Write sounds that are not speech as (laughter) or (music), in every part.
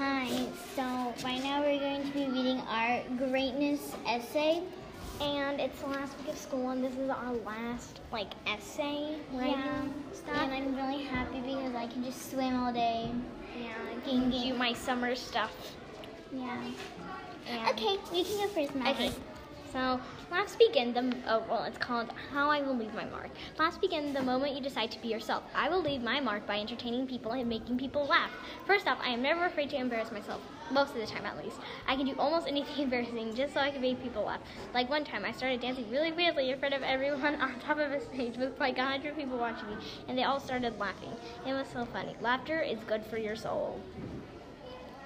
Hi, so right now we're going to be reading our greatness essay. And it's the last week of school, and this is our last like essay writing Yeah, stuff. And I'm really happy because I can just swim all day. yeah, I can do my summer stuff. Yeah. And Okay, you can go first, Molly. Okay. So last weekend, the oh, well, it's called "How I Will Leave My Mark." Last weekend, the moment you decide to be yourself, I will leave my mark by entertaining people and making people laugh. First off, I am never afraid to embarrass myself. Most of the time, at least, I can do almost (laughs) anything embarrassing just so I can make people laugh. Like one time, I started dancing really weirdly in front of everyone (laughs) on top of a stage with like a hundred people watching me, and they all started laughing. It was so funny. Laughter is good for your soul.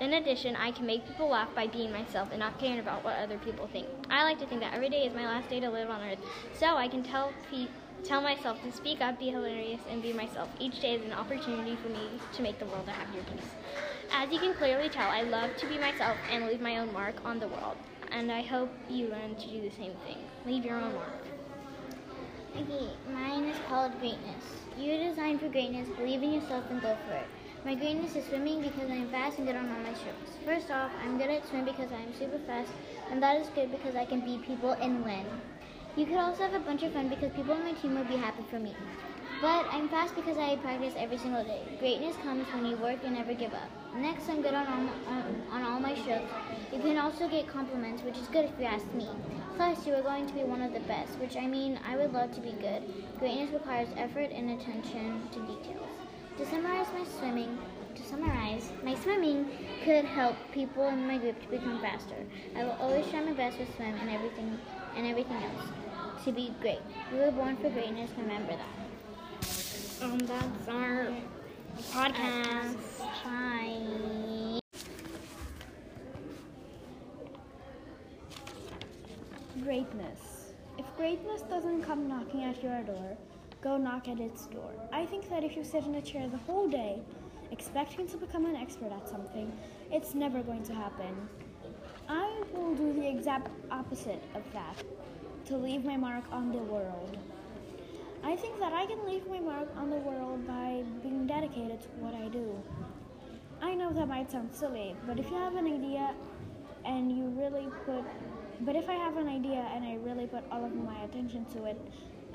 In addition, I can make people laugh by being myself and not caring about what other people think. I like to think that every day is my last day to live on earth, so I can tell pe- tell myself to speak up, be hilarious, and be myself. Each day is an opportunity for me to make the world a happier place. As you can clearly tell, I love to be myself and leave my own mark on the world, and I hope you learn to do the same thing. Leave your own mark. Okay, mine is called greatness. You're designed for greatness. Believe in yourself and go for it. My greatness is swimming because I'm fast and good on all my strokes. First off, I'm good at swim because I'm super fast, and that is good because I can beat people and win. You could also have a bunch of fun because people on my team will be happy for me. But I'm fast because I practice every single day. Greatness comes when you work and never give up. Next, I'm good on all, my, on, on all my strokes. You can also get compliments, which is good if you ask me. Plus, you are going to be one of the best, which I mean, I would love to be good. Greatness requires effort and attention to details. To summarize my swimming, to summarize, my swimming could help people in my group to become faster. I will always try my best with swim and everything and everything else to be great. We were born for greatness. Remember that. Um, that's our podcast. Bye. Greatness. If greatness doesn't come knocking at your door, go knock at its door. I think that if you sit in a chair the whole day, expecting to become an expert at something, it's never going to happen. I will do the exact opposite of that to leave my mark on the world. I think that I can leave my mark on the world by being dedicated to what I do. I know that might sound silly, but if you have an idea and you really put but if I have an idea and I really put all of my attention to it,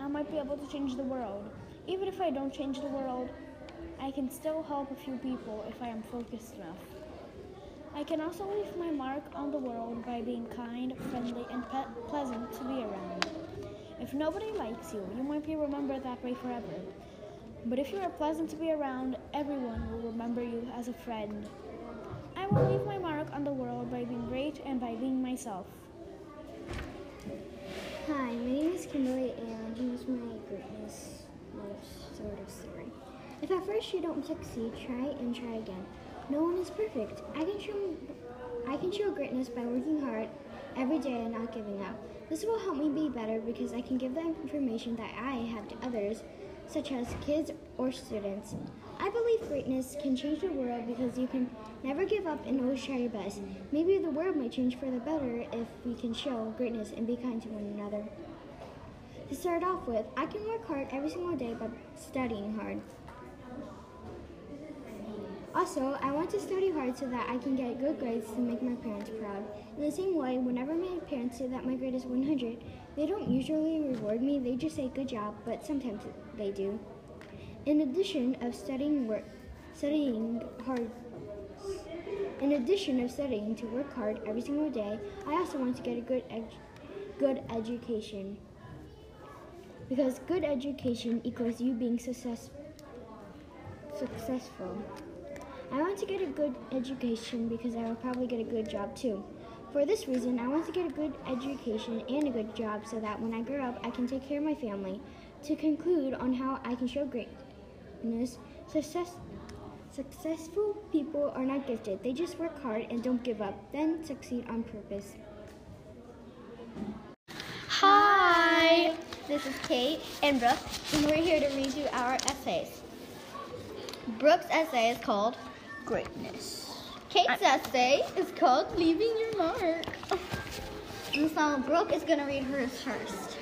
I might be able to change the world. Even if I don't change the world, I can still help a few people if I am focused enough. I can also leave my mark on the world by being kind, friendly, and pe- pleasant to be around. If nobody likes you, you might be remembered that way forever. But if you are pleasant to be around, everyone will remember you as a friend. I will leave my mark on the world by being great and by being myself. Hi, my name is Kimberly, and here's my greatness sort of story. If at first you don't succeed, try and try again. No one is perfect. I can show I can show greatness by working hard every day and not giving up. This will help me be better because I can give the information that I have to others, such as kids or students. I believe greatness can change the world because you can never give up and always try your best. Maybe the world might change for the better if we can show greatness and be kind to one another. To start off with, I can work hard every single day by studying hard. Also, I want to study hard so that I can get good grades to make my parents proud. In the same way, whenever my parents say that my grade is 100, they don't usually reward me, they just say good job, but sometimes they do. In addition of studying work, studying hard in addition of studying to work hard every single day, I also want to get a good ed- good education. Because good education equals you being success- successful. I want to get a good education because I will probably get a good job too. For this reason, I want to get a good education and a good job so that when I grow up, I can take care of my family. To conclude on how I can show greatness, success, successful people are not gifted. They just work hard and don't give up, then succeed on purpose. Hi. This is Kate and Brooke, and we're here to read you our essays. Brooke's essay is called Greatness. Kate's essay is called Leaving Your Mark. And so Brooke is going to read hers first.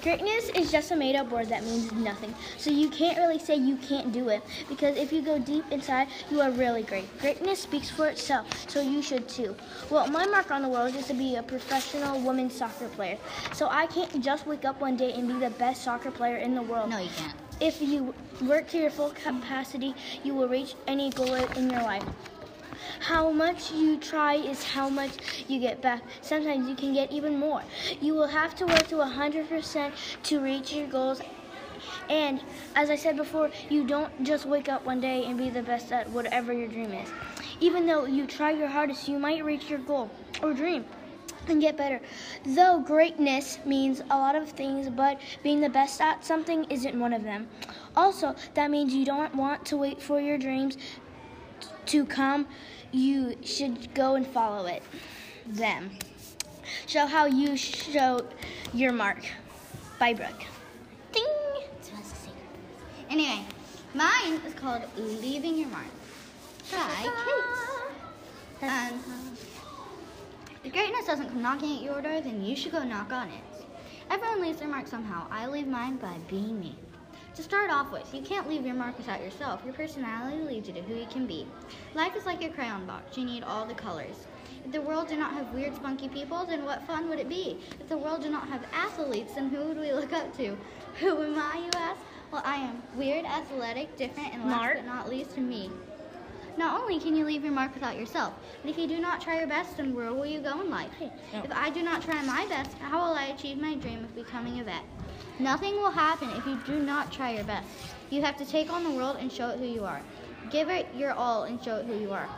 Greatness is just a made up word that means nothing. So you can't really say you can't do it because if you go deep inside, you are really great. Greatness speaks for itself, so you should too. Well, my mark on the world is to be a professional women's soccer player. So I can't just wake up one day and be the best soccer player in the world. No, you can't. If you work to your full capacity, you will reach any goal in your life. How much you try is how much you get back. Sometimes you can get even more. You will have to work to 100% to reach your goals. And as I said before, you don't just wake up one day and be the best at whatever your dream is. Even though you try your hardest, you might reach your goal or dream and get better. Though greatness means a lot of things, but being the best at something isn't one of them. Also, that means you don't want to wait for your dreams to come. You should go and follow it. Them. Show how you show your mark. By Brooke. Ding! Anyway, mine is called Leaving Your Mark by Kate. Um, if greatness doesn't come knocking at your door, then you should go knock on it. Everyone leaves their mark somehow. I leave mine by being me. To start off with, you can't leave your mark without yourself. Your personality leads you to who you can be. Life is like a crayon box. You need all the colors. If the world did not have weird, spunky people, then what fun would it be? If the world did not have athletes, then who would we look up to? Who am I, you ask? Well, I am weird, athletic, different, and last Mark. but not least, to me. Not only can you leave your mark without yourself, but if you do not try your best, then where will you go in life? If I do not try my best, how will I achieve my dream of becoming a vet? Nothing will happen if you do not try your best. You have to take on the world and show it who you are. Give it your all and show it who you are.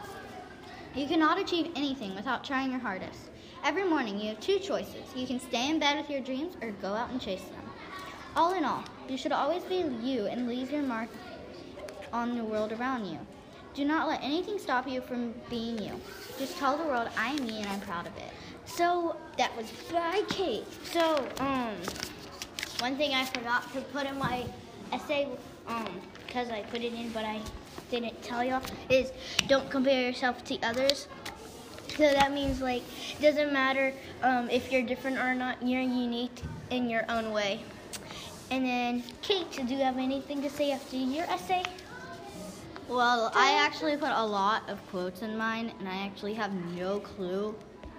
You cannot achieve anything without trying your hardest. Every morning you have two choices. You can stay in bed with your dreams or go out and chase them. All in all, you should always be you and leave your mark on the world around you. Do not let anything stop you from being you. Just tell the world, I am me and I'm proud of it. So that was by Kate. So, um, one thing I forgot to put in my essay, um, because I put it in but I didn't tell y'all, is don't compare yourself to others. So that means like it doesn't matter um, if you're different or not. You're unique in your own way. And then Kate, do you have anything to say after your essay? Well, I actually put a lot of quotes in mine, and I actually have no clue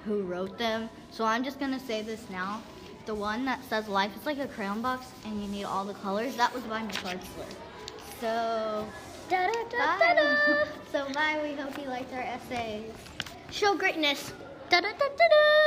who wrote them. So I'm just gonna say this now. The one that says life is like a crayon box and you need all the colors, that was by Miss Artzler. So, Da, da, da, da, da. (laughs) So bye, we hope you liked our essays. Show greatness. Da, da, da, da, da.